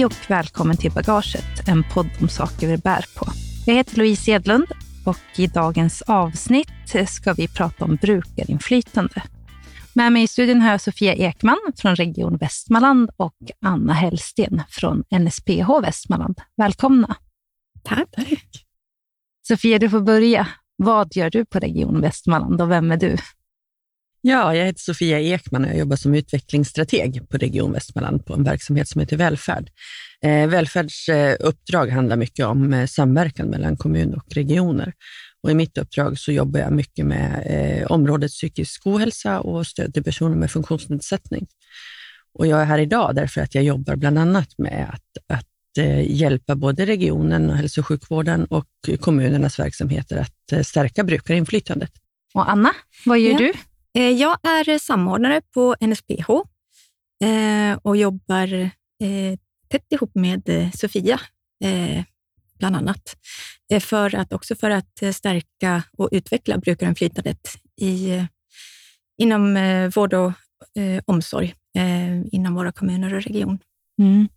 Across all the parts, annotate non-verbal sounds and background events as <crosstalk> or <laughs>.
Hej och välkommen till Bagaget, en podd om saker vi bär på. Jag heter Louise Edlund och i dagens avsnitt ska vi prata om brukarinflytande. Med mig i studion har jag Sofia Ekman från Region Västmanland och Anna Hellsten från NSPH Västmanland. Välkomna! Tack. Tack. Sofia, du får börja. Vad gör du på Region Västmanland och vem är du? Ja, jag heter Sofia Ekman och jag jobbar som utvecklingsstrateg på Region Västmanland på en verksamhet som heter Välfärd. Eh, välfärdsuppdrag handlar mycket om eh, samverkan mellan kommun och regioner. Och I mitt uppdrag så jobbar jag mycket med eh, området psykisk ohälsa och stöd till personer med funktionsnedsättning. Och jag är här idag därför att jag jobbar bland annat med att, att eh, hjälpa både regionen och hälso och sjukvården och kommunernas verksamheter att eh, stärka brukarinflytandet. Och Anna, vad gör ja. du? Eh, jag är samordnare på NSPH eh, och jobbar eh, tätt ihop med Sofia, bland annat, för att, också för att stärka och utveckla brukarinflytandet i, inom vård och omsorg inom våra kommuner och region. Mm.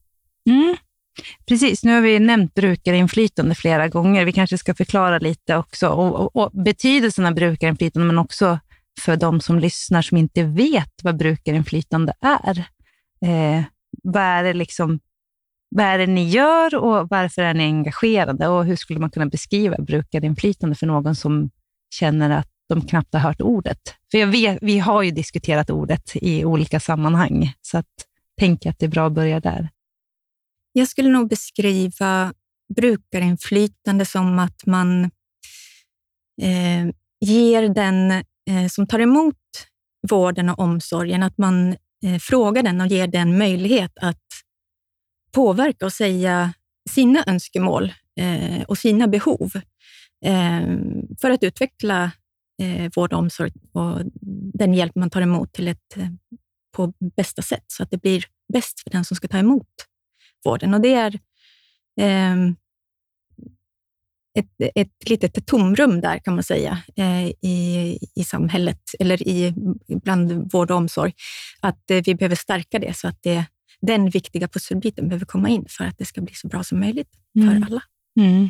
Mm. Precis, nu har vi nämnt brukarinflytande flera gånger. Vi kanske ska förklara lite också och, och, och betydelsen av brukarinflytande, men också för de som lyssnar som inte vet vad brukarinflytande är. Eh, vad, är det liksom, vad är det ni gör och varför är ni engagerade? Och hur skulle man kunna beskriva brukarinflytande för någon som känner att de knappt har hört ordet? För jag vet, vi har ju diskuterat ordet i olika sammanhang, så att, tänk att det är bra att börja där. Jag skulle nog beskriva brukarinflytande som att man eh, ger den Eh, som tar emot vården och omsorgen, att man eh, frågar den och ger den möjlighet att påverka och säga sina önskemål eh, och sina behov eh, för att utveckla eh, vård och omsorg och den hjälp man tar emot till ett, eh, på bästa sätt, så att det blir bäst för den som ska ta emot vården. Och det är eh, ett, ett litet tomrum där, kan man säga, eh, i, i samhället eller i, bland vård och omsorg. Att eh, vi behöver stärka det så att det, den viktiga pusselbiten behöver komma in för att det ska bli så bra som möjligt för mm. alla. Mm.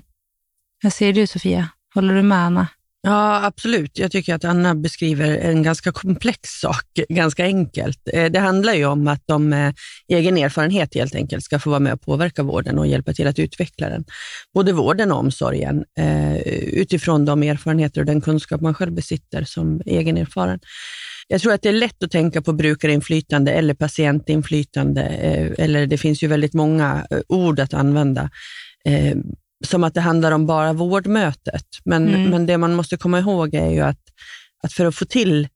Vad säger du, Sofia? Håller du med Anna? Ja, absolut. Jag tycker att Anna beskriver en ganska komplex sak, ganska enkelt. Eh, det handlar ju om att de med egen erfarenhet helt enkelt ska få vara med och påverka vården och hjälpa till att utveckla den. Både vården och omsorgen, eh, utifrån de erfarenheter och den kunskap man själv besitter som egen erfaren. Jag tror att det är lätt att tänka på brukarinflytande eller patientinflytande, eller det finns ju väldigt många ord att använda som att det handlar om bara vårdmötet. Men, mm. men det man måste komma ihåg är ju att, att för att få till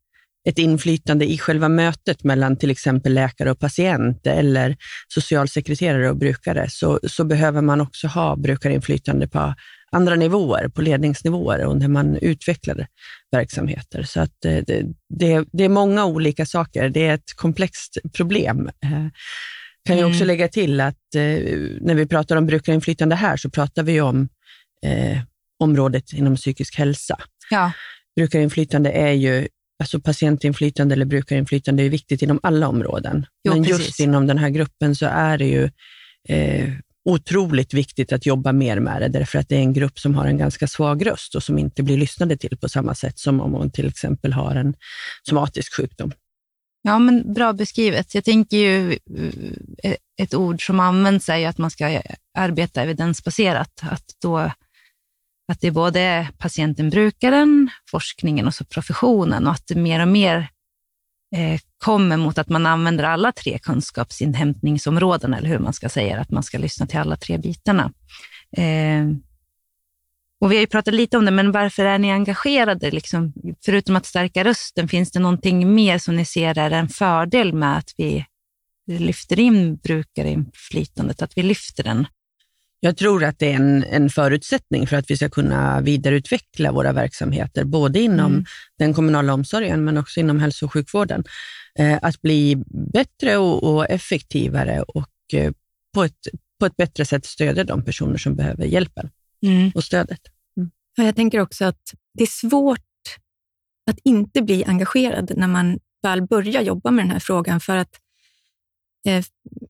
ett inflytande i själva mötet mellan till exempel läkare och patient eller socialsekreterare och brukare, så, så behöver man också ha brukarinflytande på andra nivåer, på ledningsnivåer och när man utvecklar verksamheter. Så att det, det, det är många olika saker. Det är ett komplext problem. Kan jag också mm. lägga till att eh, när vi pratar om brukarinflytande här så pratar vi om eh, området inom psykisk hälsa. Ja. Brukarinflytande är ju, alltså patientinflytande eller brukarinflytande är viktigt inom alla områden. Jo, Men precis. just inom den här gruppen så är det ju eh, otroligt viktigt att jobba mer med det, därför att det är en grupp som har en ganska svag röst och som inte blir lyssnade till på samma sätt som om man till exempel har en somatisk sjukdom. Ja, men bra beskrivet. Jag tänker ju eh, ett ord som används är att man ska arbeta evidensbaserat. Att, då, att det är både patienten, brukaren, forskningen och så professionen och att det mer och mer eh, kommer mot att man använder alla tre kunskapsinhämtningsområden, eller hur man ska säga, att man ska lyssna till alla tre bitarna. Eh, och vi har ju pratat lite om det, men varför är ni engagerade? Liksom, förutom att stärka rösten, finns det någonting mer som ni ser är en fördel med att vi lyfter in brukarinflytandet, att vi lyfter den? Jag tror att det är en, en förutsättning för att vi ska kunna vidareutveckla våra verksamheter, både inom mm. den kommunala omsorgen men också inom hälso och sjukvården. Eh, att bli bättre och, och effektivare och eh, på, ett, på ett bättre sätt stödja de personer som behöver hjälpen mm. och stödet. Mm. Jag tänker också att det är svårt att inte bli engagerad när man väl börjar jobba med den här frågan, för att eh,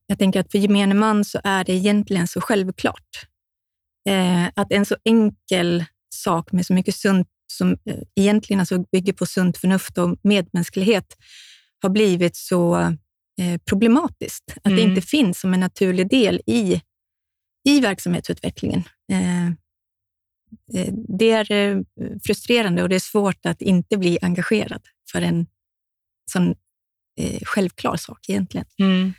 jag tänker att för gemene man så är det egentligen så självklart. Eh, att en så enkel sak med så mycket sunt som eh, egentligen alltså bygger på sunt förnuft och medmänsklighet har blivit så eh, problematiskt. Att mm. det inte finns som en naturlig del i, i verksamhetsutvecklingen. Eh, eh det är eh, frustrerande och det är svårt att inte bli engagerad för en sån självklar sak egentligen. Mm.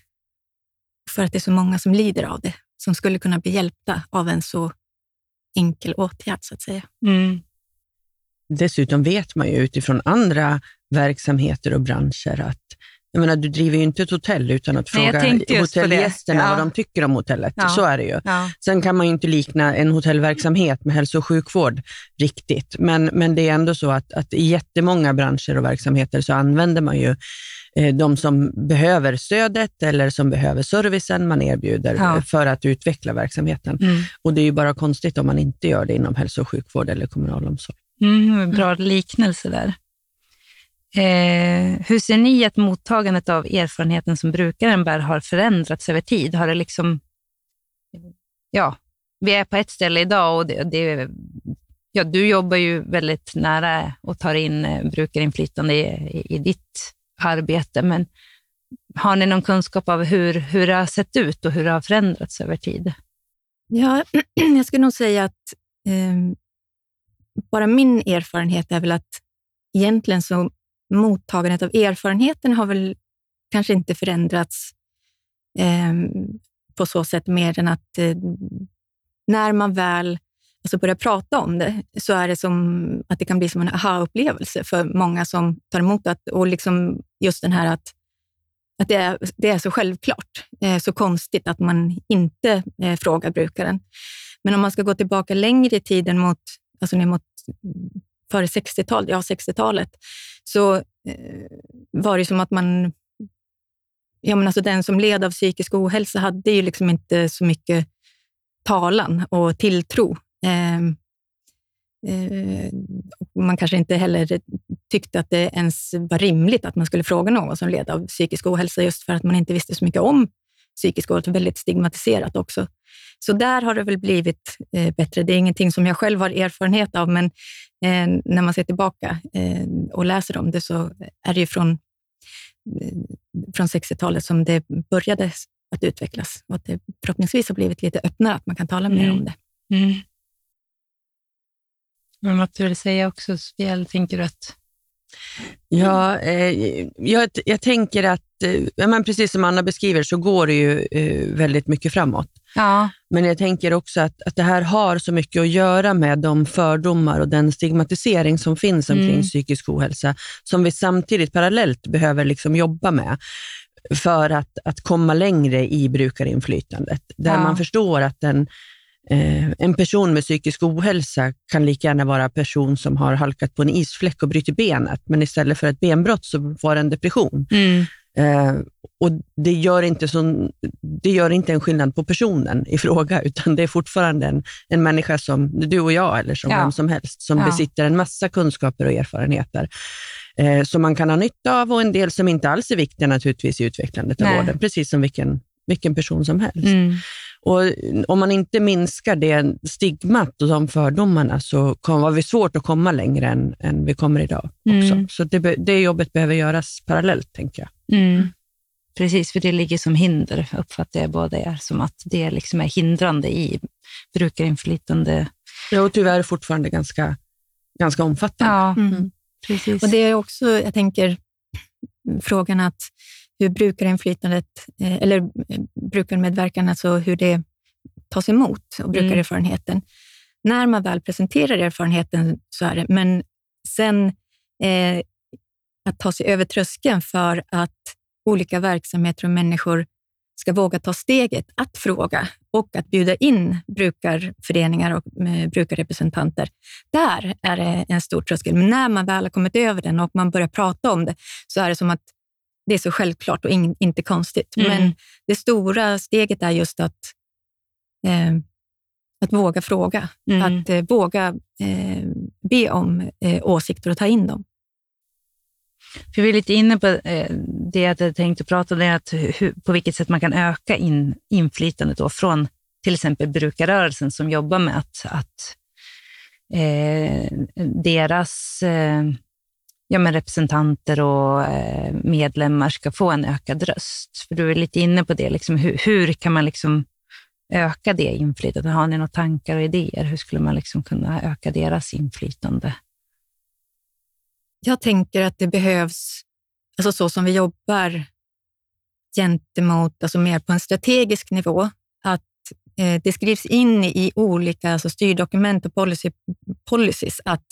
För att det är så många som lider av det, som skulle kunna bli hjälpta av en så enkel åtgärd, så att säga. Mm. Dessutom vet man ju utifrån andra verksamheter och branscher att jag menar, du driver ju inte ett hotell utan att fråga hotellgästerna ja. vad de tycker om hotellet. Ja. Så är det ju. Ja. Sen kan man ju inte likna en hotellverksamhet med hälso och sjukvård riktigt, men, men det är ändå så att, att i jättemånga branscher och verksamheter så använder man ju eh, de som behöver stödet eller som behöver servicen man erbjuder för att utveckla verksamheten. Mm. Och Det är ju bara konstigt om man inte gör det inom hälso och sjukvård eller kommunal omsorg. Mm, bra liknelse där. Eh, hur ser ni att mottagandet av erfarenheten som brukaren bär har förändrats över tid? Har det liksom... Ja, vi är på ett ställe idag och det, det, ja, du jobbar ju väldigt nära och tar in eh, brukarinflytande i, i, i ditt arbete, men har ni någon kunskap av hur, hur det har sett ut och hur det har förändrats över tid? Ja, <clears throat> jag skulle nog säga att eh, bara min erfarenhet är väl att egentligen så mottagandet av erfarenheten har väl kanske inte förändrats eh, på så sätt mer än att eh, när man väl alltså börjar prata om det så är det som att det kan bli som en aha-upplevelse för många som tar emot det. Och liksom just den här att, att det, är, det är så självklart, eh, så konstigt att man inte eh, frågar brukaren. Men om man ska gå tillbaka längre i tiden mot, alltså ner mot före 60-talet, ja 60-talet, så eh, var det som att man... Ja, men alltså den som led av psykisk ohälsa hade ju liksom inte så mycket talan och tilltro. Ehm, eh, eh, man kanske inte heller tyckte att det ens var rimligt att man skulle fråga någon som led av psykisk ohälsa, just för att man inte visste så mycket om psykisk ohälsa. Väldigt stigmatiserat också. Så där har det väl blivit eh, bättre. Det är ingenting som jag själv har erfarenhet av, men eh, när man ser tillbaka eh, och läser om det så är det ju från, eh, från 60-talet som det började att utvecklas och att det förhoppningsvis har blivit lite öppnare, att man kan tala mer mm. om det. Mm. Något du vill säga också, Sofia, tänker du att Ja, eh, jag, jag, tänker att, eh, men precis som Anna beskriver, så går det ju eh, väldigt mycket framåt. Ja. Men jag tänker också att, att det här har så mycket att göra med de fördomar och den stigmatisering som finns omkring mm. psykisk ohälsa, som vi samtidigt parallellt behöver liksom jobba med för att, att komma längre i brukarinflytandet. Där ja. man förstår att en, Eh, en person med psykisk ohälsa kan lika gärna vara en person som har halkat på en isfläck och brutit benet, men istället för ett benbrott så var det en depression. Mm. Eh, och det gör, inte så, det gör inte en skillnad på personen i fråga, utan det är fortfarande en, en människa som du och jag, eller som ja. vem som helst, som ja. besitter en massa kunskaper och erfarenheter eh, som man kan ha nytta av och en del som inte alls är viktiga naturligtvis i utvecklandet av Nej. vården, precis som vilken, vilken person som helst. Mm. Och om man inte minskar det stigmat och de fördomarna så kommer det svårt att komma längre än, än vi kommer idag. också. Mm. Så det, det jobbet behöver göras parallellt, tänker jag. Mm. Precis, för det ligger som hinder, uppfattar jag båda er, som att det liksom är hindrande i brukarinflytande. Ja, och tyvärr fortfarande ganska, ganska omfattande. Ja, mm. precis. Och det är också, jag tänker, frågan att hur brukarinflytandet, eh, eller eh, brukarmedverkan, alltså hur det tas emot och brukarerfarenheten. Mm. När man väl presenterar erfarenheten så är det, men sen eh, att ta sig över tröskeln för att olika verksamheter och människor ska våga ta steget att fråga och att bjuda in brukarföreningar och eh, brukarrepresentanter. Där är det en stor tröskel. Men när man väl har kommit över den och man börjar prata om det så är det som att det är så självklart och in, inte konstigt. Mm. Men det stora steget är just att, eh, att våga fråga, mm. att eh, våga eh, be om eh, åsikter och ta in dem. För vi är lite inne på eh, det jag tänkte prata om, det att hur, på vilket sätt man kan öka in, inflytandet då från till exempel brukarrörelsen som jobbar med att, att eh, deras ja, men representanter och eh, medlemmar ska få en ökad röst. För du är lite inne på det, liksom, hur, hur kan man liksom öka det inflytandet? Har ni några tankar och idéer? Hur skulle man liksom kunna öka deras inflytande? Jag tänker att det behövs, alltså så som vi jobbar gentemot, alltså mer på en strategisk nivå, att eh, det skrivs in i olika alltså styrdokument och policy, policies att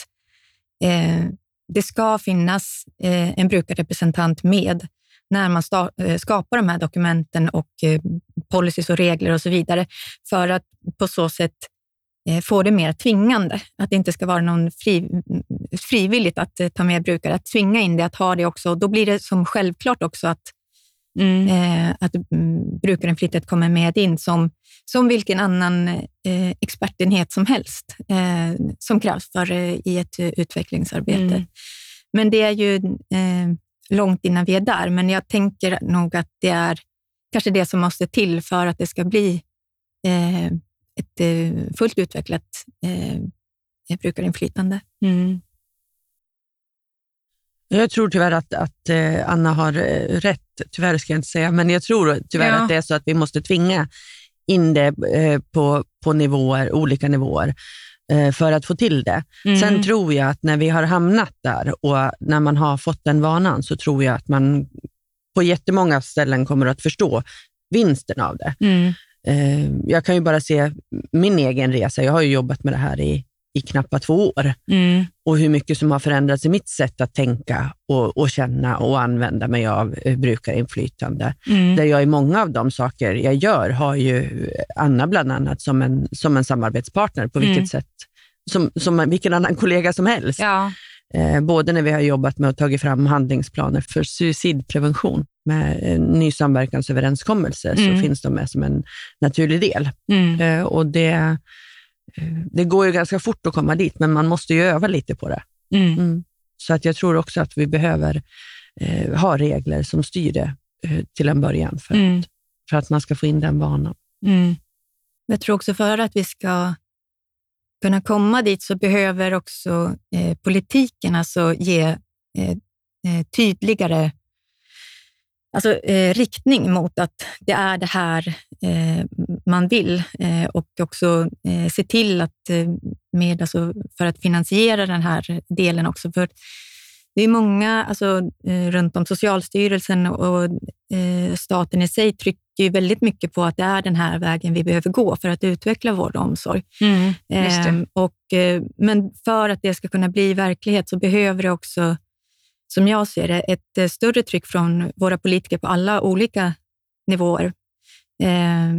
eh, det ska finnas eh, en brukarrepresentant med när man eh, skapar de här dokumenten och eh, policies och regler och så vidare, för att på så sätt få det mer tvingande. Att det inte ska vara någon fri, frivilligt att ta med brukare, att tvinga in det, att ha det också. Då blir det som självklart också att, mm. eh, att mm, brukaren flitigt kommer med in som, som vilken annan eh, expertenhet som helst eh, som krävs för, i ett utvecklingsarbete. Mm. Men det är ju långt innan vi är där, men jag tänker nog att det är kanske det som måste till för att det ska bli eh, ett eh, fullt utvecklat eh, brukarinflytande. Mm. Jag tror tyvärr att, att eh, Anna har eh, rätt, tyvärr ska jag inte säga, men jag tror tyvärr ja. att det är så att vi måste tvinga in det eh, på, på nivåer, olika nivåer. Eh, för att få till det. Mm. Sen tror jag att när vi har hamnat där och när man har fått den vanan, så tror jag att man på jättemånga ställen kommer att förstå vinsten av det. Mm. Eh, jag kan ju bara se min egen resa. Jag har ju jobbat med det här i, i knappt två år mm. och hur mycket som har förändrats i mitt sätt att tänka och, och känna och använda mig av eh, brukarinflytande. Mm. Där jag i många av de saker jag gör har ju Anna bland annat som en, som en samarbetspartner på vilket mm. sätt som, som vilken annan kollega som helst. Ja. Eh, både när vi har jobbat med att ta fram handlingsplaner för suicidprevention med en ny samverkansöverenskommelse, mm. så finns de med som en naturlig del. Mm. Eh, och det, eh, det går ju ganska fort att komma dit, men man måste ju öva lite på det. Mm. mm. Så att jag tror också att vi behöver eh, ha regler som styr det eh, till en början, för, mm. att, för att man ska få in den vanan. Mm. Jag tror också för att vi ska kunna komma dit så behöver också eh, politiken alltså ge eh, eh, tydligare alltså, eh, riktning mot att det är det här eh, man vill eh, och också se till att med, alltså, för att finansiera den här delen också. För det är många alltså, runt om, Socialstyrelsen och staten i sig trycker ju väldigt mycket på att det är den här vägen vi behöver gå för att utveckla vård och omsorg. Mm, eh, och, eh, men för att det ska kunna bli verklighet så behöver det också, som jag ser det, ett eh, större tryck från våra politiker på alla olika nivåer. Eh,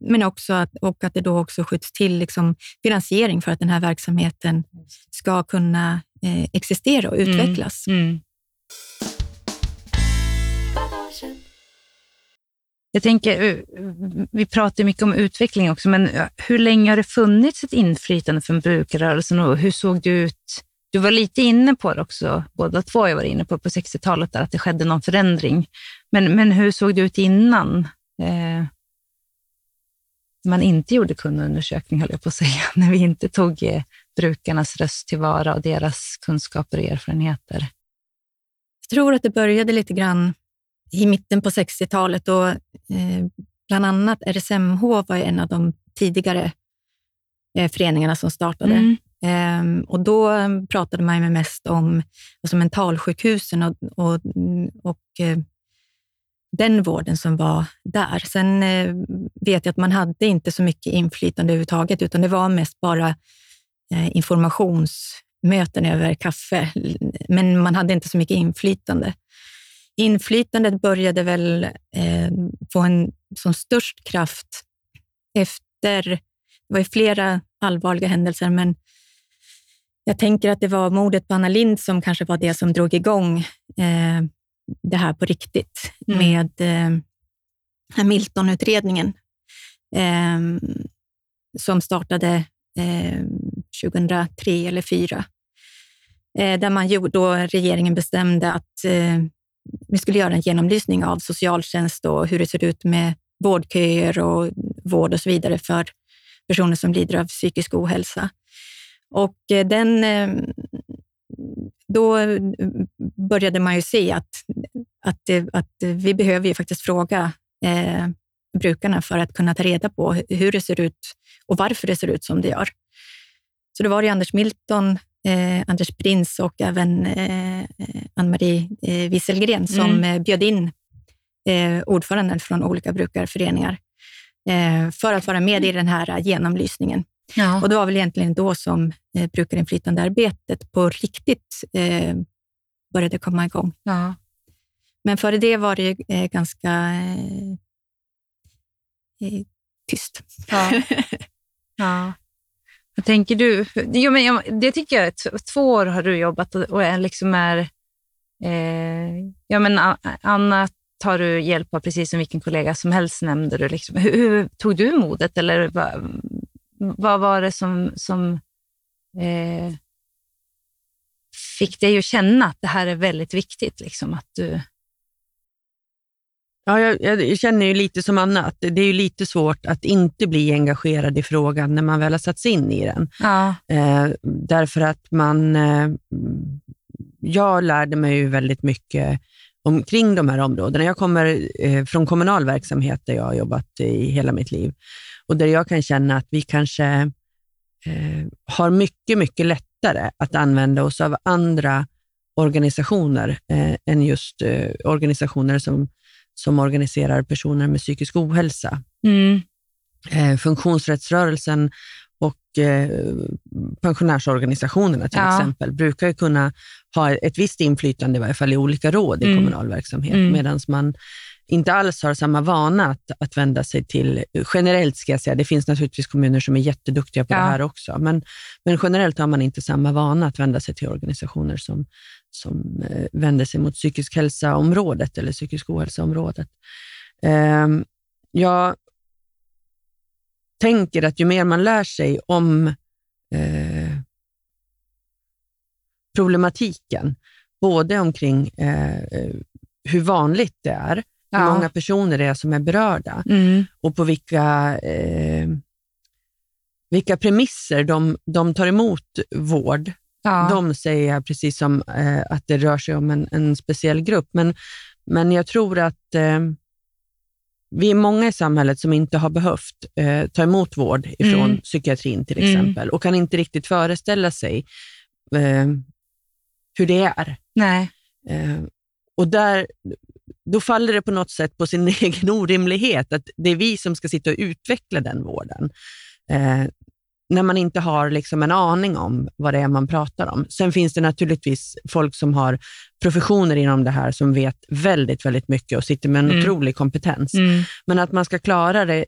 men också att, och att det då också skjuts till liksom finansiering för att den här verksamheten ska kunna eh, existera och mm, utvecklas. Mm, mm. Jag tänker, eh, vi pratar mycket om utveckling också, men hur länge har det funnits ett inflytande för brukarrörelsen och hur såg det ut? Du var lite inne på det också, båda två jag var inne på, på 60-talet, att det skedde någon förändring. Men, men hur såg det ut innan? Eh, man inte gjorde kundundersökning, höll jag på att säga, <laughs> när vi inte tog eh, brukarnas röst tillvara och deras kunskaper och erfarenheter. Jag tror att det började lite grann i mitten på 60-talet och eh, bland annat RSMH var en av de tidigare eh, föreningarna som startade. Mm. Eh, och då pratade man mest om alltså mentalsjukhusen och, och, och den vården som var där. Sen eh, vet jag att man hade inte så mycket inflytande överhuvudtaget, utan det var mest bara eh, informationsmöten över kaffe, men man hade inte så mycket inflytande. Inflytandet började väl eh, få en som störst kraft efter, det var ju flera allvarliga händelser, men jag tänker att det var mordet på Anna Lind som kanske var det som drog igång eh, det här på riktigt mm. med eh, Milton-utredningen eh, som startade eh, 2003 eller 2004 eh, där man gjorde, då regeringen bestämde att eh, vi skulle göra en genomlysning av socialtjänst och hur det ser ut med vårdköer och vård och så vidare för personer som lider av psykisk ohälsa. Och eh, den, eh, då började man ju se att, att, att vi behöver ju faktiskt fråga eh, brukarna för att kunna ta reda på hur det ser ut och varför det ser ut som det gör. Så det var det Anders Milton, eh, Anders Prins och även eh, Ann-Marie eh, Wieselgren som mm. Eh, bjöd in eh, ordföranden från olika brukarföreningar eh, för att vara med i den här genomlysningen. Ja. Och det var väl egentligen då som eh, brukarinflytandearbetet på riktigt eh, började komma igång. Ja. Men före det var det eh, ganska eh, eh tyst. Ja. <laughs> ja. Vad tänker du? Jo, men jag, det tycker jag. Två år har du jobbat och är liksom är... Eh, ja, men Anna tar du hjälp av precis som vilken kollega som helst, nämnde du. Liksom. Hur, hur, tog du modet? Eller vad, vad var det som, som eh, fick dig att känna att det här är väldigt viktigt? Liksom, att du... Ja, jag, jag, känner ju lite som Anna, att det är ju lite svårt att inte bli engagerad i frågan när man väl har satt sig in i den. Ja. Eh, därför att man... Eh, jag lärde mig ju väldigt mycket omkring de här områdena. Jag kommer eh, från kommunal verksamhet där jag har jobbat i hela mitt liv och där jag kan känna att vi kanske eh, har mycket, mycket lättare att använda oss av andra organisationer eh, än just eh, organisationer som, som organiserar personer med psykisk ohälsa. Mm. Eh, funktionsrättsrörelsen och eh, pensionärsorganisationerna till ja. exempel brukar kunna ha ett visst inflytande i varje fall i olika råd i mm. kommunal verksamhet, mm. medan man inte alls har samma vana att, att vända sig till, generellt ska jag säga, det finns naturligtvis kommuner som är jätteduktiga på ja. det här också, men, men generellt har man inte samma vana att vända sig till organisationer som, som eh, vänder sig mot psykisk hälsa-området eller psykisk ohälsa-området. Eh, jag tänker att ju mer man lär sig om eh, problematiken, både omkring eh, hur vanligt det är, ja. hur många personer det är som är berörda mm. och på vilka, eh, vilka premisser de, de tar emot vård. Ja. De säger jag precis som eh, att det rör sig om en, en speciell grupp, men, men jag tror att eh, vi är många i samhället som inte har behövt eh, ta emot vård ifrån mm. psykiatrin till mm. exempel mm. och kan inte riktigt föreställa sig eh, hur det är. Nej. Eh, och där, då faller det på något sätt på sin <laughs> egen orimlighet, att det är vi som ska sitta och utveckla den vården. När man inte har liksom en aning om vad det är man pratar om. Sen finns det naturligtvis folk som har professioner inom det här som vet väldigt, väldigt mycket och sitter med en mm. otrolig kompetens. Mm. Men att man ska klara det,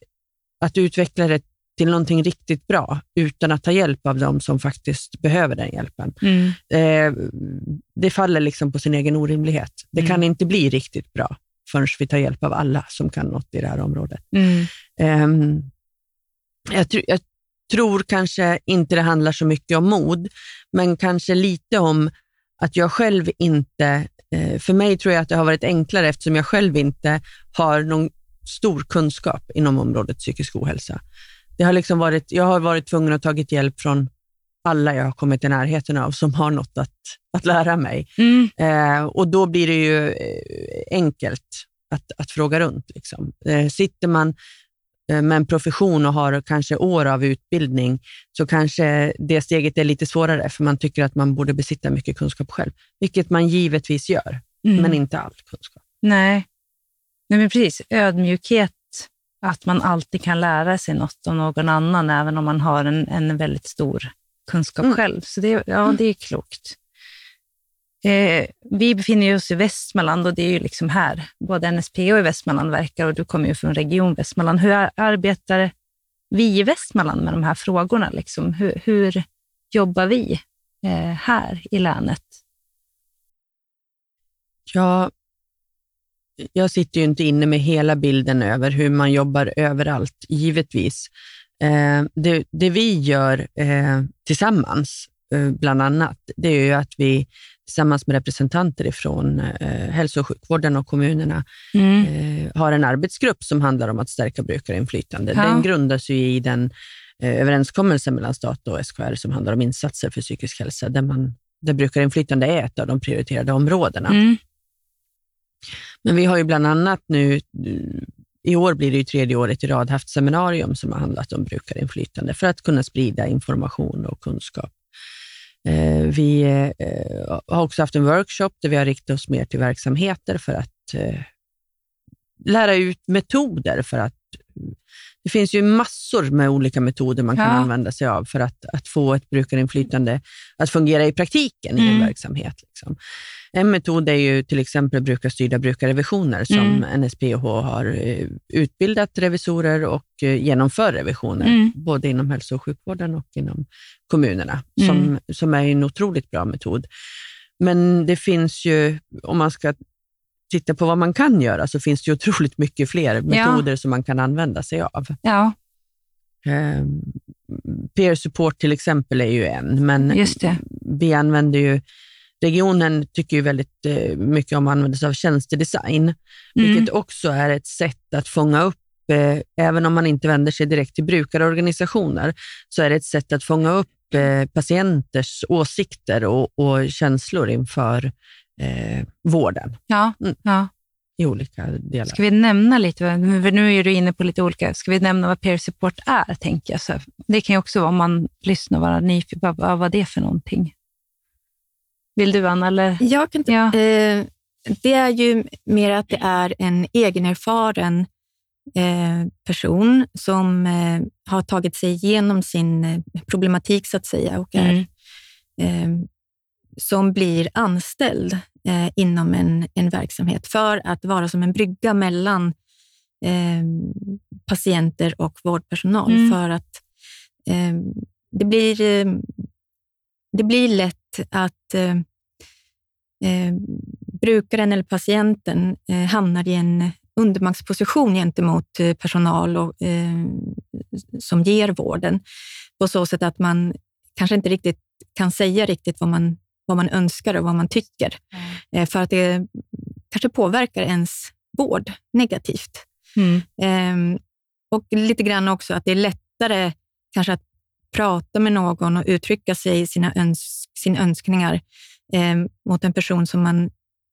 att utveckla det till någonting riktigt bra utan att ta hjälp av dem som faktiskt behöver den hjälpen. Mm. Eh, det faller liksom på sin egen orimlighet. Det mm. kan inte bli riktigt bra förrän vi tar hjälp av alla som kan något i det här området. Eh, jag, jag, tror kanske inte det handlar så mycket om mod, men kanske lite om att jag själv inte, eh, för mig tror jag att det har varit enklare eftersom jag själv inte har någon stor kunskap inom området psykisk ohälsa. Det har liksom varit, jag har varit tvungen att ta hjälp från alla jag har kommit i närheten av som har något att, att lära mig. Mm. Eh, och då blir det ju eh, enkelt att, att fråga runt. Liksom. Eh, sitter man med en profession och har kanske år av utbildning, så kanske det steget är lite svårare, för man tycker att man borde besitta mycket kunskap själv, vilket man givetvis gör, mm. men inte all kunskap. Nej. Nej, men precis. Ödmjukhet, att man alltid kan lära sig något av någon annan, även om man har en, en väldigt stor kunskap mm. själv. Så det, ja, det är klokt. Eh, vi befinner oss i Västmanland och det är ju liksom här både NSPO i Västmanland verkar och du kommer ju från Region Västmanland. Hur arbetar vi i Västmanland med de här frågorna? Liksom? Hur, hur jobbar vi eh, här i länet? Ja, jag sitter ju inte inne med hela bilden över hur man jobbar överallt, givetvis. Eh, det, det, vi gör eh, tillsammans eh, bland annat, det är ju att vi tillsammans med representanter från eh, hälso och sjukvården och kommunerna Mm. eh, har en arbetsgrupp som handlar om att stärka brukarinflytande. Ja. Den grundas ju i den eh, överenskommelse mellan stat och SKR som handlar om insatser för psykisk hälsa, där, man, där brukarinflytande är ett av de prioriterade områdena. Mm. Men vi har ju bland annat nu, i år blir det ju tredje året i rad, haft seminarium som har handlat om brukarinflytande för att kunna sprida information och kunskap. Eh, Vi eh, har också haft en workshop där vi har riktat oss mer till verksamheter för att eh, lära ut metoder för att det finns ju massor med olika metoder man kan Ja. använda sig av för att, att få ett brukarinflytande att fungera i praktiken i en Mm. verksamhet. Liksom. En metod är ju till exempel brukarstyrda brukarrevisioner som Mm. NSPH har eh, utbildat revisorer och eh, genomför revisioner, Mm. både inom hälso och sjukvården och inom kommunerna, Mm. som, som är en otroligt bra metod. Men det finns ju, om man ska titta på vad man kan göra, så finns det otroligt mycket fler metoder som man kan använda sig av. Ja, Eh, peer support till exempel är ju en, men vi använder ju Regionen tycker ju väldigt eh, mycket om att använda sig av tjänstedesign, Mm. vilket också är ett sätt att fånga upp, eh, även om man inte vänder sig direkt till brukarorganisationer, så är det ett sätt att fånga upp eh, patienters åsikter och, och känslor inför eh, vården Ja, Mm. ja. i olika delar. Ska vi nämna lite, för nu är du inne på lite olika, ska vi nämna vad peer support är, tänker jag. Så det kan ju också vara om man lyssnar och vara nyfiken, vad, vad var det för någonting? Vill du, Anna? Eller? Jag kan inte, Ja. eh, det är ju mer att det är en egenerfaren eh, person som eh, har tagit sig igenom sin eh, problematik, så att säga, och är, Mm. eh, som blir anställd eh, inom en, en verksamhet för att vara som en brygga mellan eh, patienter och vårdpersonal. Mm. För att eh, det, blir, eh, det blir lätt att eh, eh, brukaren eller patienten hamnar i en undermaktsposition gentemot personal och, eh, som ger vården. På så sätt att man kanske inte riktigt kan säga riktigt vad man, vad man önskar och vad man tycker. Eh, för att det kanske påverkar ens vård negativt. Mm. Ehm, och lite grann också att det är lättare kanske att prata med någon och uttrycka sig sina, öns sina önskningar ehm, mot en person som man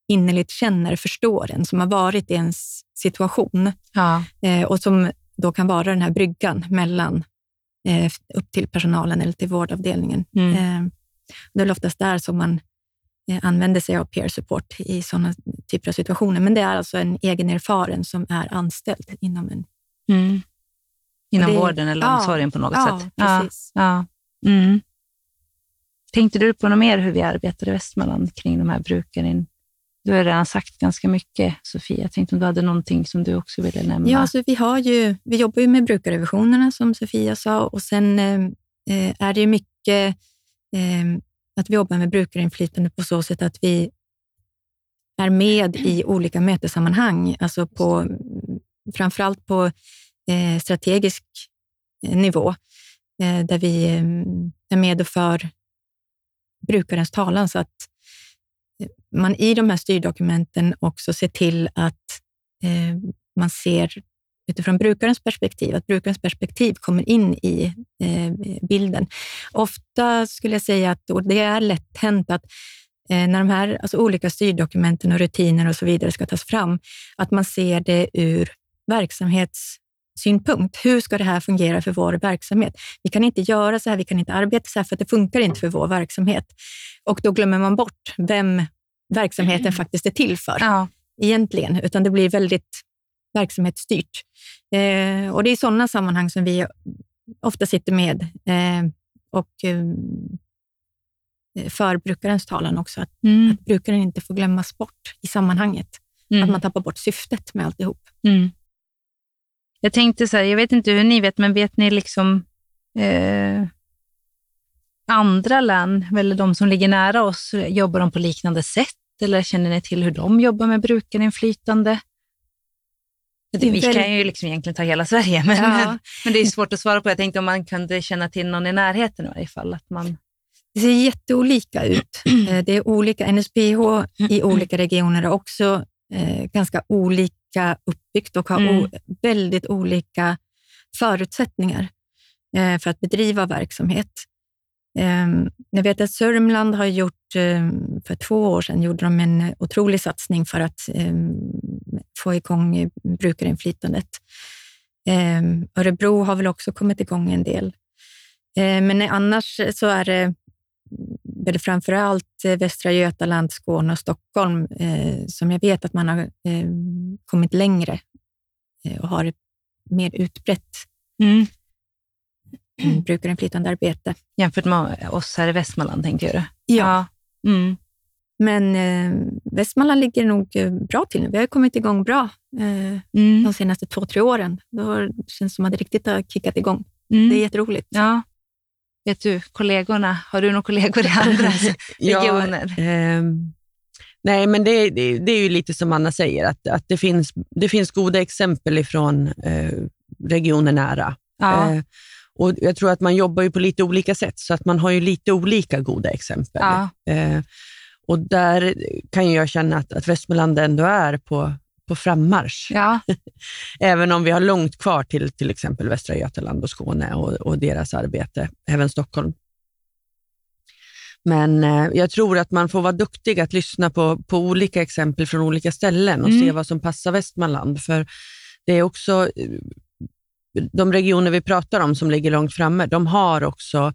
innerligt känner, förstår en, som har varit i ens situation Ja. eh, och som då kan vara den här bryggan mellan eh, upp till personalen eller till vårdavdelningen. Mm. Det är oftast där som man eh, använder sig av peer support i sådana typer av situationer. Men det är alltså en egen erfaren som är anställd inom en... Mm. Inom det- vården eller ja, omsorgen på något ja, sätt. precis. Ja. Ja. Mm. Tänkte du på något mer hur vi arbetar i Västmanland kring de här brukarin? Du har redan sagt ganska mycket, Sofia. Jag tänkte om du hade någonting som du också ville nämna. Ja, alltså vi, har ju, vi jobbar ju med brukarrevisionerna som Sofia sa och sen eh, eh, är det ju mycket att vi jobbar med brukarinflytande på så sätt att vi är med i olika mötessammanhang, alltså på, framförallt på eh, strategisk eh, nivå, eh, där vi är med och för brukarens talan. Så att man i de här styrdokumenten också ser till att man ser utifrån brukarens perspektiv, att brukarens perspektiv kommer in i eh, bilden. Ofta skulle jag säga att, och det är lätt hänt att eh, när de här alltså olika styrdokumenten och rutiner och så vidare ska tas fram, att man ser det ur verksamhetssynpunkt. Hur ska det här fungera för vår verksamhet? Vi kan inte göra så här, vi kan inte arbeta så här, för att det funkar inte för vår verksamhet. Och då glömmer man bort vem verksamheten faktiskt är till för Ja. egentligen, utan det blir väldigt verksamhetsstyrt. Eh, och det är sådana sammanhang som vi ofta sitter med eh, och eh, för brukarens talan också, att, Mm. att brukaren inte får glömmas bort i sammanhanget. Mm. Att man tappar bort syftet med alltihop. Mm. Jag tänkte så här, jag vet inte hur ni vet, men vet ni liksom eh, andra län, eller de som ligger nära oss, jobbar de på liknande sätt? Eller känner ni till hur de jobbar med brukarinflytande? Det Vi kan ju liksom egentligen ta hela Sverige, <laughs> men, Ja. men det är svårt att svara på. Jag tänkte om man kunde känna till någon i närheten i varje fall. Att man, Det ser jätteolika ut. <clears throat> Eh, Det är olika NSPH i olika regioner är också eh, ganska olika uppbyggt och har Mm. väldigt olika förutsättningar eh, för att bedriva verksamhet. Ehm, jag vet att Sörmland har gjort, ehm, för två år sedan, gjorde de en otrolig satsning för att ehm, få igång brukarinflytandet. Örebro har väl också kommit igång en del. Men annars så är det väl framför allt eh, Västra Götaland, Skåne och Stockholm eh, som jag vet att man har kommit längre eh, och har ett mer utbrett Mm. <clears throat> mm. brukarinflytandearbete. Jämfört med oss här i Västmanland, tänker du? Ja. Mm. Men eh, Västmanland ligger nog eh, bra till nu. Vi har kommit igång bra eh, Mm. de senaste två, tre åren. Då har- det känns som att det riktigt har kickat igång. Mm. Det är jätteroligt. Ja. Vet du, kollegorna, har du några kollegor i andra <laughs> regioner? ehm, nej, men det, det, det är ju lite som Anna säger, att, att det, finns, det finns goda exempel ifrån eh, regioner nära. Ja. Eh, och jag tror att man jobbar ju på lite olika sätt, så att man har ju lite olika goda exempel. Ja. Eh, och där kan jag känna att, att Västmanland ändå är på, på frammarsch. ja. <laughs> Även om vi har långt kvar till till exempel Västra Götaland och Skåne och, och deras arbete, även Stockholm. Men eh, jag tror att man får vara duktig att lyssna på, på olika exempel från olika ställen och Mm. se vad som passar Västmanland. För det är också eh, de regioner vi pratar om som ligger långt framme, de har också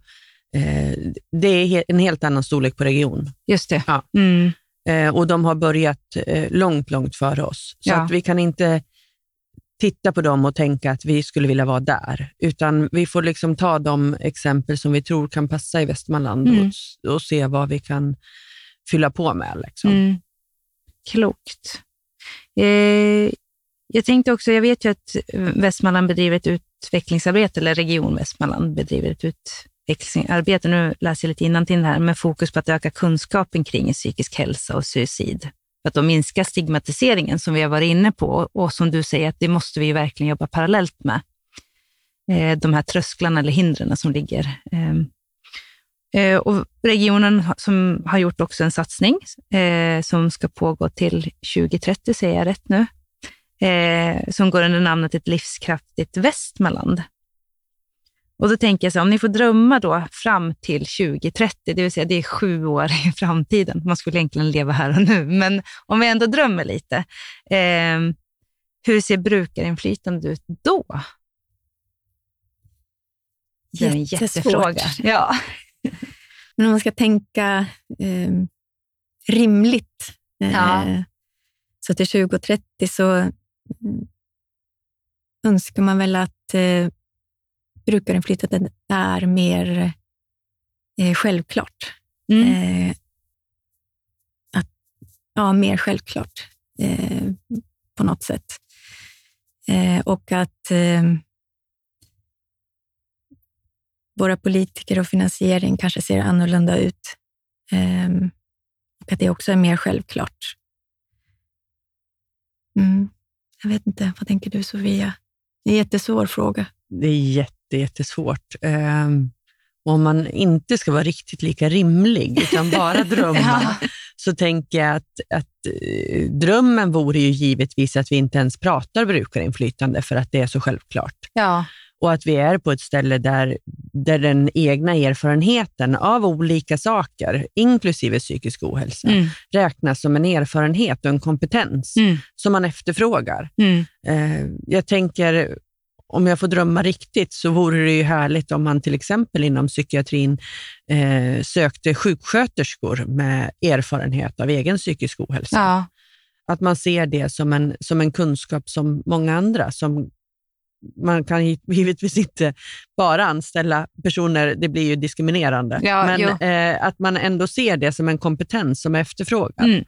eh, det är en helt annan storlek på region Just det. Ja. Mm. eh, och de har börjat eh, långt, långt före oss. Så Ja. att vi kan inte titta på dem och tänka att vi skulle vilja vara där, utan vi får liksom ta de exempel som vi tror kan passa i Västmanland Mm. och, och se vad vi kan fylla på med. Liksom. Mm. Klokt. Eh, jag tänkte också, jag vet ju att Västmanland bedriver ett utvecklingsarbete, eller Region Västmanland bedriver ett utvecklingsarbete, nu läser jag lite innantill här, med fokus på att öka kunskapen kring psykisk hälsa och suicid. För att då minska stigmatiseringen som vi har varit inne på och som du säger att det måste vi verkligen jobba parallellt med. Eh, de här trösklarna eller hindren som ligger. Ehm, eh, och regionen som har gjort också en satsning eh, som ska pågå till 2030, säger jag rätt nu, eh, som går under namnet Ett livskraftigt Västmanland. Och då tänker jag så om ni får drömma då fram till 2030, det vill säga det är sju år i framtiden, man skulle egentligen leva här och nu, men om vi ändå drömmer lite, eh, hur ser brukarinflytande ut då? Det är en jättefråga. Ja. <laughs> Men om man ska tänka eh, rimligt, eh, Ja. så till 2030 så önskar man väl att eh, brukarinflytandet är mer eh, självklart. Mm. Eh, att, ja, mer självklart eh, på något sätt. Eh, och att eh, våra politiker och finansiering kanske ser annorlunda ut. Eh, och att det också är mer självklart. Mm. Jag vet inte, vad tänker du Sofia? Det är en jättesvår fråga. Det är jätte, jättesvårt. Um, om man inte ska vara riktigt lika rimlig, utan bara <laughs> drömma, Ja. så tänker jag att, att eh, drömmen vore ju givetvis att vi inte ens pratar brukarinflytande, för att det är så självklart. Ja. Och att vi är på ett ställe där, där den egna erfarenheten av olika saker, inklusive psykisk ohälsa, Mm. räknas som en erfarenhet och en kompetens Mm. som man efterfrågar. Mm. Eh, jag tänker, om jag får drömma riktigt, så vore det ju härligt om man till exempel inom psykiatrin eh, sökte sjuksköterskor med erfarenhet av egen psykisk ohälsa. Ja. Att man ser det som en, som en kunskap som många andra, som man kan gi- givetvis inte bara anställa personer, det blir ju diskriminerande, Ja, men eh, att man ändå ser det som en kompetens som är efterfrågad. Mm.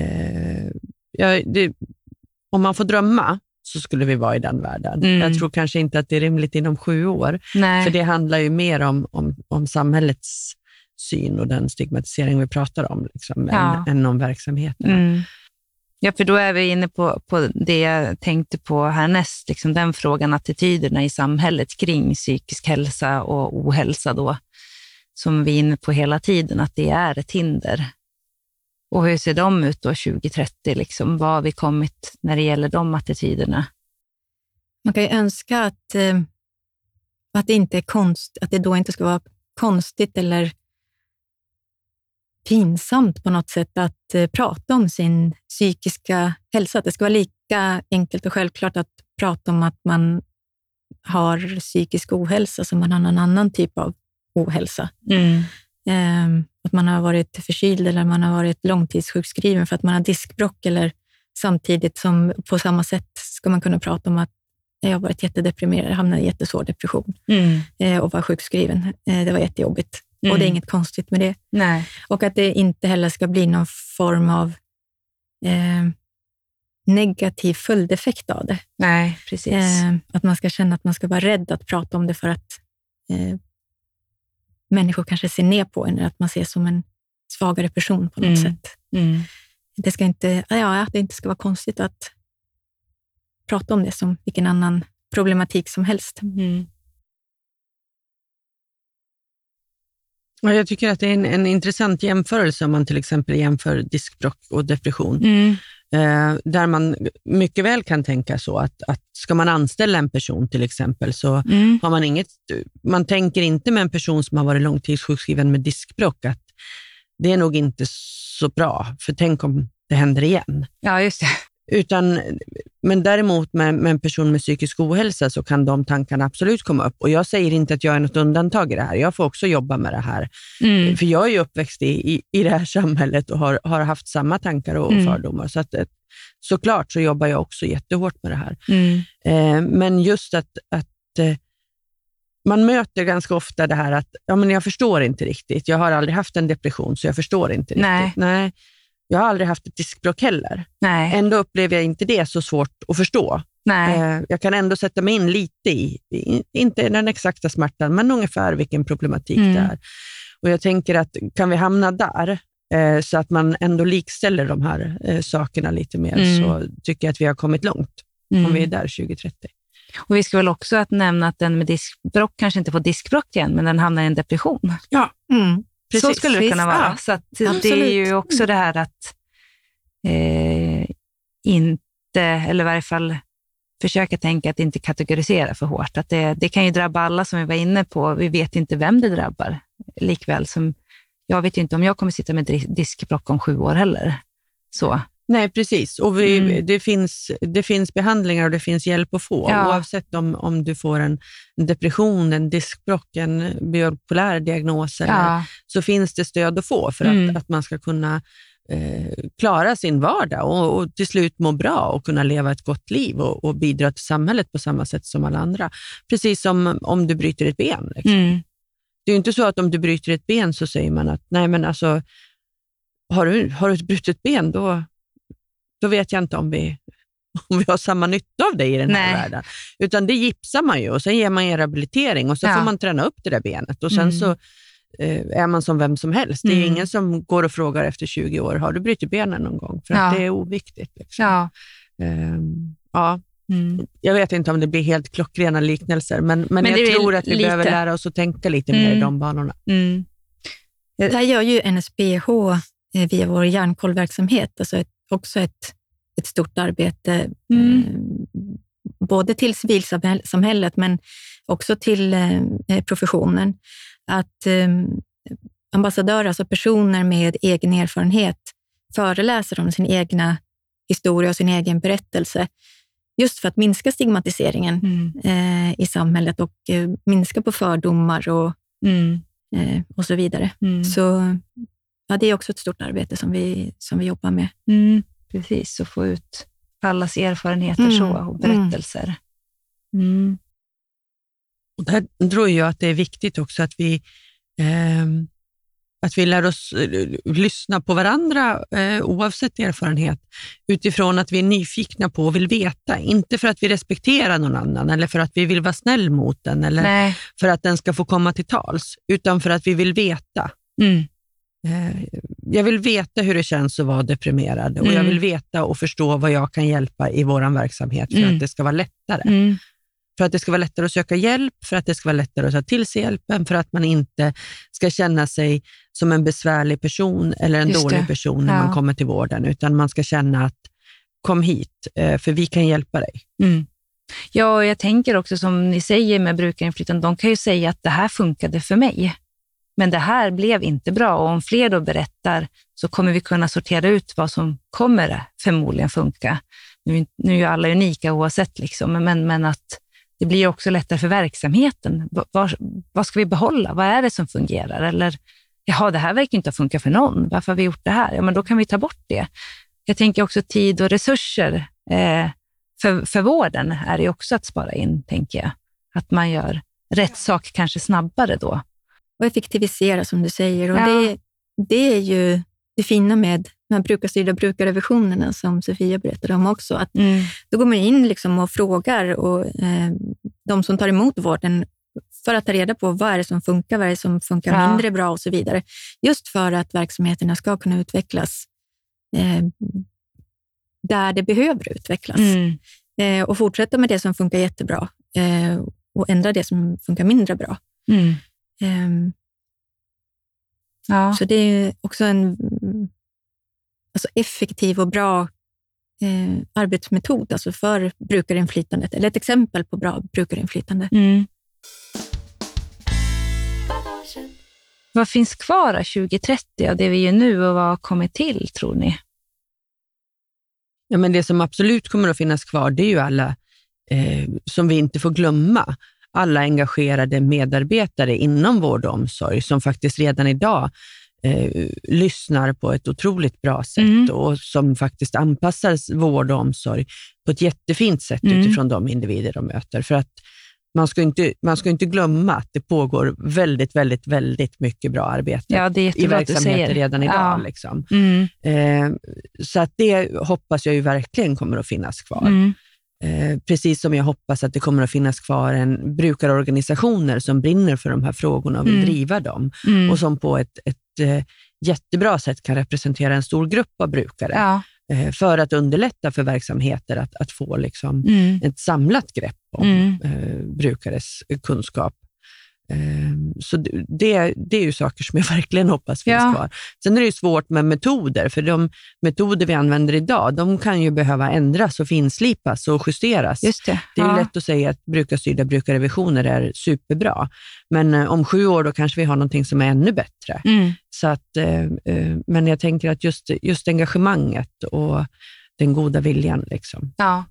Eh, ja, det, om man får drömma så skulle vi vara i den världen. Mm. Jag tror kanske inte att det är rimligt inom sju år, Nej. för det handlar ju mer om, om, om samhällets syn och den stigmatisering vi pratar om, liksom, Ja. än, än om verksamheten. Mm. Ja, för då är vi inne på, på det jag tänkte på härnäst, liksom den frågan, attityderna i samhället kring psykisk hälsa och ohälsa. Då. som vi är inne på hela tiden, att det är ett hinder. Och hur ser de ut då 2030? Liksom? Vad har vi kommit när det gäller de attityderna? Man kan ju önska att, eh, att, det inte är konst, att det då inte ska vara konstigt eller pinsamt på något sätt att eh, prata om sin psykiska hälsa. Att det ska vara lika enkelt och självklart att prata om att man har psykisk ohälsa som man har någon annan typ av ohälsa. Mm. Eh, att man har varit förkyld eller man har varit långtidssjukskriven för att man har diskbrock eller samtidigt som på samma sätt ska man kunna prata om att jag har varit jättedeprimerad, hamnade i jättesvår depression Mm. eh, och var sjukskriven. Eh, det var jättejobbigt och det är Mm. inget konstigt med det. Nej. Och att det inte heller ska bli någon form av eh, negativ följdeffekt av det. Nej, precis. Eh, att man ska känna att man ska vara rädd att prata om det för att eh, människor kanske ser ner på en, eller att man ses som en svagare person på något Mm. sätt. Mm. Det ska inte, ja, att det inte ska vara konstigt att prata om det som vilken annan problematik som helst. Mm. Jag tycker att det är en, en intressant jämförelse om man till exempel jämför diskbråck och depression. Mm. Eh, där man mycket väl kan tänka så att, att ska man anställa en person till exempel så Mm. har man inget, man tänker inte med en person som har varit långtidssjukskriven med diskbråck att det är nog inte så bra, för tänk om det händer igen. Ja, just det. Utan, men däremot med, med en person med psykisk ohälsa så kan de tankarna absolut komma upp. Och Jag säger inte att jag är något undantag i det här. Jag får också jobba med det här. Mm. För jag är ju uppväxt i, i, i det här samhället och har, har haft samma tankar och Mm. fördomar. Så att, eh, såklart så jobbar jag också jättehårt med det här. Mm. Eh, men just att, att eh, man möter ganska ofta det här att ja, men jag förstår inte riktigt. Jag har aldrig haft en depression, så jag förstår inte Nej. riktigt. Nej. Jag har aldrig haft ett diskbråck heller. Nej. Ändå upplever jag inte det så svårt att förstå. Nej. Eh, jag kan ändå sätta mig in lite i, inte den exakta smärtan, men ungefär vilken problematik Mm. det är. Och jag tänker att kan vi hamna där, eh, så att man ändå likställer de här eh, sakerna lite mer, Mm. så tycker jag att vi har kommit långt, Mm. om vi är där 2030. Och vi ska väl också att nämna att den med diskbrock kanske inte får diskbrock igen, men den hamnar i en depression. Mm. Så skulle det kunna vara. ja. Så att det är ju också det här att eh, inte, eller i varje fall försöka tänka att inte kategorisera för hårt. Att det, det kan ju drabba alla som vi var inne på. Vi vet inte vem det drabbar. Likväl som jag vet ju inte om jag kommer sitta med dis- diskbråck om sju år heller. Så. Nej, precis. Och vi, Mm. det, finns, det finns behandlingar och det finns hjälp att få. Ja. Oavsett om, om du får en depression, en diskbråck, en bipolär diagnos, eller, Ja. så finns det stöd att få för Mm. att, att man ska kunna eh, klara sin vardag och, och till slut må bra och kunna leva ett gott liv och, och bidra till samhället på samma sätt som alla andra. Precis som om du bryter ett ben. Liksom. Mm. Det är inte så att om du bryter ett ben så säger man att nej men alltså, har du, har du ett brutet ben då, då vet jag inte om vi, <laughs> om vi har samma nytta av dig i den här Nej. världen. Utan det gipsar man ju och sen ger man en rehabilitering och så Ja. får man träna upp det där benet och sen Mm. så eh, är man som vem som helst. Det är Mm. ingen som går och frågar efter 20 år, har du brutit benen någon gång? För att Ja. det är oviktigt. Liksom. Ja. Ehm, ja. Mm. Jag vet inte om det blir helt klockrena liknelser, men, men, Men det jag tror att vi lite. behöver lära oss att tänka lite mer i Mm. de banorna. Mm. Där gör ju NSBH eh, via vår hjärnkollverksamhet alltså ett, också ett, ett stort arbete, Mm. eh, både till civilsamhället men också till eh, professionen. Att eh, ambassadörer, alltså personer med egen erfarenhet, föreläser om sin egna historia och sin egen berättelse. Just för att minska stigmatiseringen Mm. eh, i samhället och eh, minska på fördomar och, Mm. eh, och så vidare. Mm. Så ja, det är också ett stort arbete som vi, som vi jobbar med. Mm, precis, och få ut allas erfarenheter Mm, så, och berättelser. Mm. Och där tror jag att det är viktigt också att vi, ehm, att vi lär oss eh, lyssna på varandra eh, oavsett erfarenhet, utifrån att vi är nyfikna på och vill veta. Inte för att vi respekterar någon annan eller för att vi vill vara snäll mot den eller Nej. för att den ska få komma till tals, utan för att vi vill veta. Mm. Eh, Jag vill veta hur det känns att vara deprimerad och jag Mm. vill veta och förstå vad jag kan hjälpa i vår verksamhet för Mm. att det ska vara lättare. Mm. För att det ska vara lättare att söka hjälp, för att det ska vara lättare att ta till sig hjälpen, för att man inte ska känna sig som en besvärlig person eller en Just dålig det. person när Ja. man kommer till vården, utan man ska känna att kom hit, eh, för vi kan hjälpa dig. Mm. Ja, och jag tänker också som ni säger med brukarinflytande, de kan ju säga att det här funkade för mig, men det här blev inte bra. Och om fler då berättar så kommer vi kunna sortera ut vad som kommer förmodligen funka. Nu, nu är ju alla unika oavsett, liksom, men, men att det blir också lättare för verksamheten. Va- Vad, ska vi behålla? Vad är det som fungerar? Eller, jaha, det här verkar inte ha funkat för någon. Varför har vi gjort det här? Ja, men då kan vi ta bort det. Jag tänker också tid och resurser. Eh, för, för vården är det också att spara in, tänker jag. Att man gör rätt sak kanske snabbare då. Och effektivisera som du säger. Och Ja. det, det är ju det fina med de här brukarstyrda brukarrevisionerna som Sofia berättade om också. Att då går man in liksom och frågar och, eh, de som tar emot vården för att ta reda på vad är det som funkar, vad är det som funkar Ja. mindre bra och så vidare. Just för att verksamheterna ska kunna utvecklas eh, där det behöver utvecklas. Mm. Eh, och fortsätta med det som funkar jättebra eh, och ändra det som funkar mindre bra. Mm. Ehm, Ja. Så det är också en alltså effektiv och bra eh, arbetsmetod alltså för brukarinflytandet, eller ett exempel på bra brukarinflytande. Mm. Vad finns kvar då 2030 av det vi gör nu och vad har kommit till, tror ni? Ja, men det som absolut kommer att finnas kvar, det är ju alla, eh, som vi inte får glömma, alla engagerade medarbetare inom vård och omsorg som faktiskt redan idag eh, lyssnar på ett otroligt bra sätt Mm. och som faktiskt anpassar vård och omsorg på ett jättefint sätt Mm. utifrån de individer de möter. För att man ska, inte, man ska inte glömma att det pågår väldigt, väldigt, väldigt mycket bra arbete Ja, i säger. redan idag. Ja. Liksom. Mm. Eh, så att det hoppas jag ju verkligen kommer att finnas kvar. Mm. Eh, precis som jag hoppas att det kommer att finnas kvar en brukarorganisationer som brinner för de här frågorna och vill Mm. driva dem Mm. och som på ett, ett eh, jättebra sätt kan representera en stor grupp av brukare Ja. eh, för att underlätta för verksamheter att, att få liksom, Mm. ett samlat grepp om Mm. brukares kunskap. Eh, Så det- det, det är ju saker som jag <laughs> verkligen hoppas finns Ja. kvar. Sen är det ju svårt med metoder, för de metoder vi använder idag, de kan ju behöva ändras och finslipas och justeras. Just det. Det är ju ja. lätt att säga att brukarstyrda brukarrevisioner är superbra, men eh, om sju år då kanske vi har någonting som är ännu bättre. Mm. Så att, eh, eh, men jag tänker att just, just engagemanget och den goda viljan. Liksom. Ja.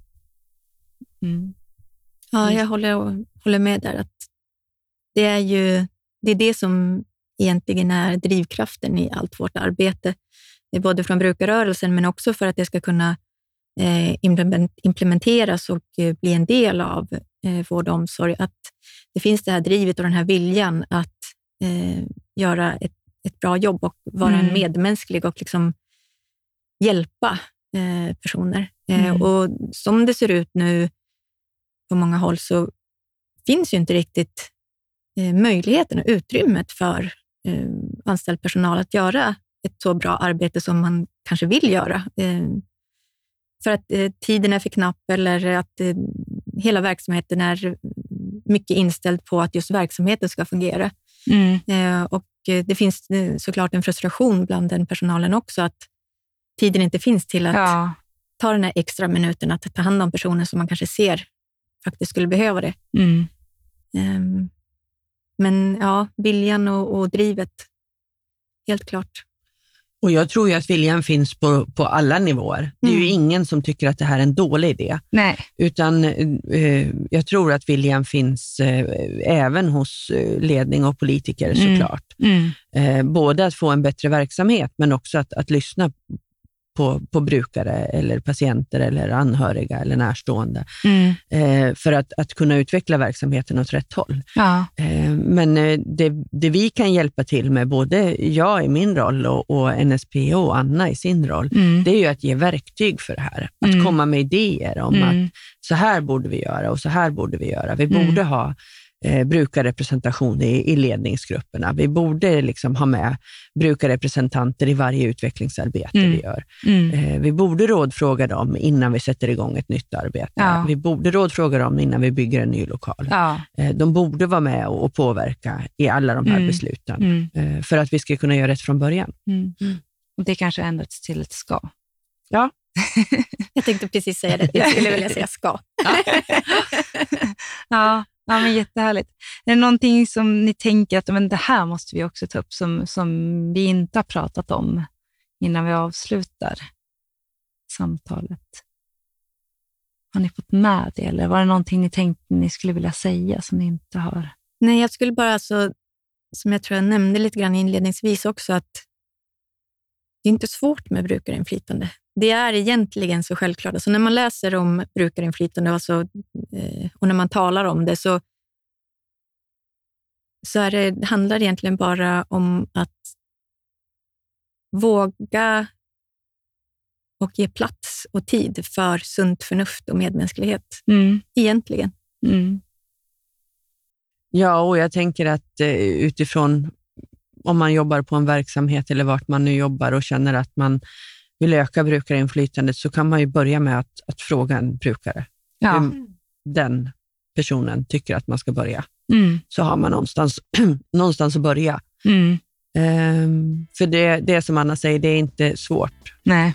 Mm. Ja, jag håller, håller med där. att Det är ju det, är det som egentligen är drivkraften i allt vårt arbete. Både från brukarrörelsen, men också för att det ska kunna eh, implement- implementeras och eh, bli en del av eh, vård och omsorg. Att det finns det här drivet och den här viljan att göra ett, ett bra jobb och vara Mm. en medmänsklig och liksom hjälpa personer. Mm. och som det ser ut nu på många håll så finns ju inte riktigt möjligheten och utrymmet för eh, anställd personal att göra ett så bra arbete som man kanske vill göra. Eh, för att eh, tiden är för knapp eller att eh, hela verksamheten är mycket inställd på att just verksamheten ska fungera. Mm. Eh, och eh, det finns eh, såklart en frustration bland den personalen också, att tiden inte finns till att Ja. ta den här extra minuten att ta hand om personer som man kanske ser faktiskt skulle behöva det. Mm. Men ja, viljan och, och drivet, helt klart. Och Jag tror ju att viljan finns på, på alla nivåer. Det är ju Mm. ingen som tycker att det här är en dålig idé, Nej. utan eh, jag tror att viljan finns eh, även hos eh, ledning och politiker Mm. såklart. Mm. Eh, både att få en bättre verksamhet, men också att, att lyssna på, på brukare, eller patienter, eller anhöriga eller närstående, Mm. eh, för att, att kunna utveckla verksamheten åt rätt håll. Ja. Eh, Men eh, det, det vi kan hjälpa till med, både jag i min roll och, och NSPO och Anna i sin roll, Mm. det är ju att ge verktyg för det här. Att Mm. komma med idéer om Mm. att så här borde vi göra och så här borde vi göra. Vi Mm. borde ha eh, brukarrepresentation i, i ledningsgrupperna. Vi borde liksom ha med brukarrepresentanter i varje utvecklingsarbete Mm. vi gör. Mm. Eh, vi borde rådfråga dem innan vi sätter igång ett nytt arbete. Ja. Vi borde rådfråga dem innan vi bygger en ny lokal. Ja. Eh, de borde vara med och, och påverka i alla de här Mm. besluten Mm. för att vi ska kunna göra rätt från början. Mm. Mm. Och det kanske ändrats till ett ska. <laughs> Jag tänkte precis säga det. Jag skulle vilja säga ska. Ja, <laughs> ja men jättehärligt. Är det någonting som ni tänker att men det här måste vi också ta upp som, som vi inte har pratat om innan vi avslutar samtalet? Har ni fått med det eller var det någonting ni tänkte ni skulle vilja säga som ni inte har? Nej, jag skulle bara, alltså, som jag tror jag nämnde lite grann inledningsvis också, att det är inte svårt med brukarinflytande. Det är egentligen så självklart. Alltså när man läser om brukarinflytande alltså, eh, och när man talar om det så, så är det, handlar det egentligen bara om att våga och ge plats och tid för sunt förnuft och medmänsklighet. Mm. Egentligen. Mm. Ja, och jag tänker att eh, utifrån om man jobbar på en verksamhet eller vart man nu jobbar och känner att man vill öka brukarinflytandet så kan man ju börja med att, att fråga en brukare Ja. hur den personen tycker att man ska börja. Mm. Så har man någonstans, <clears throat> någonstans att börja. Mm. Ehm, för det, det som Anna säger, det är inte svårt. Nej.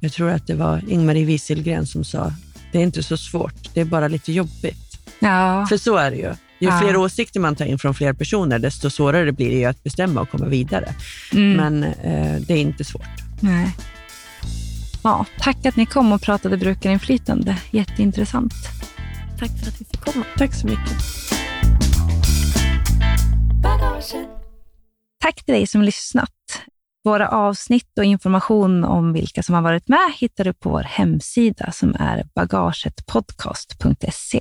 Jag tror att det var Ingmarie Wieselgren som sa, det är inte så svårt, det är bara lite jobbigt. Ja. För så är det ju. Ju Ja. fler åsikter man tar in från fler personer, desto svårare blir det ju att bestämma och komma vidare. Mm. Men eh, det är inte svårt. Nej. Ja, tack att ni kom och pratade brukarinflytande. Jätteintressant. Tack för att vi fick komma. Tack så mycket. Tack till dig som lyssnat. Våra avsnitt och information om vilka som har varit med hittar du på vår hemsida som är bagagetpodcast.se.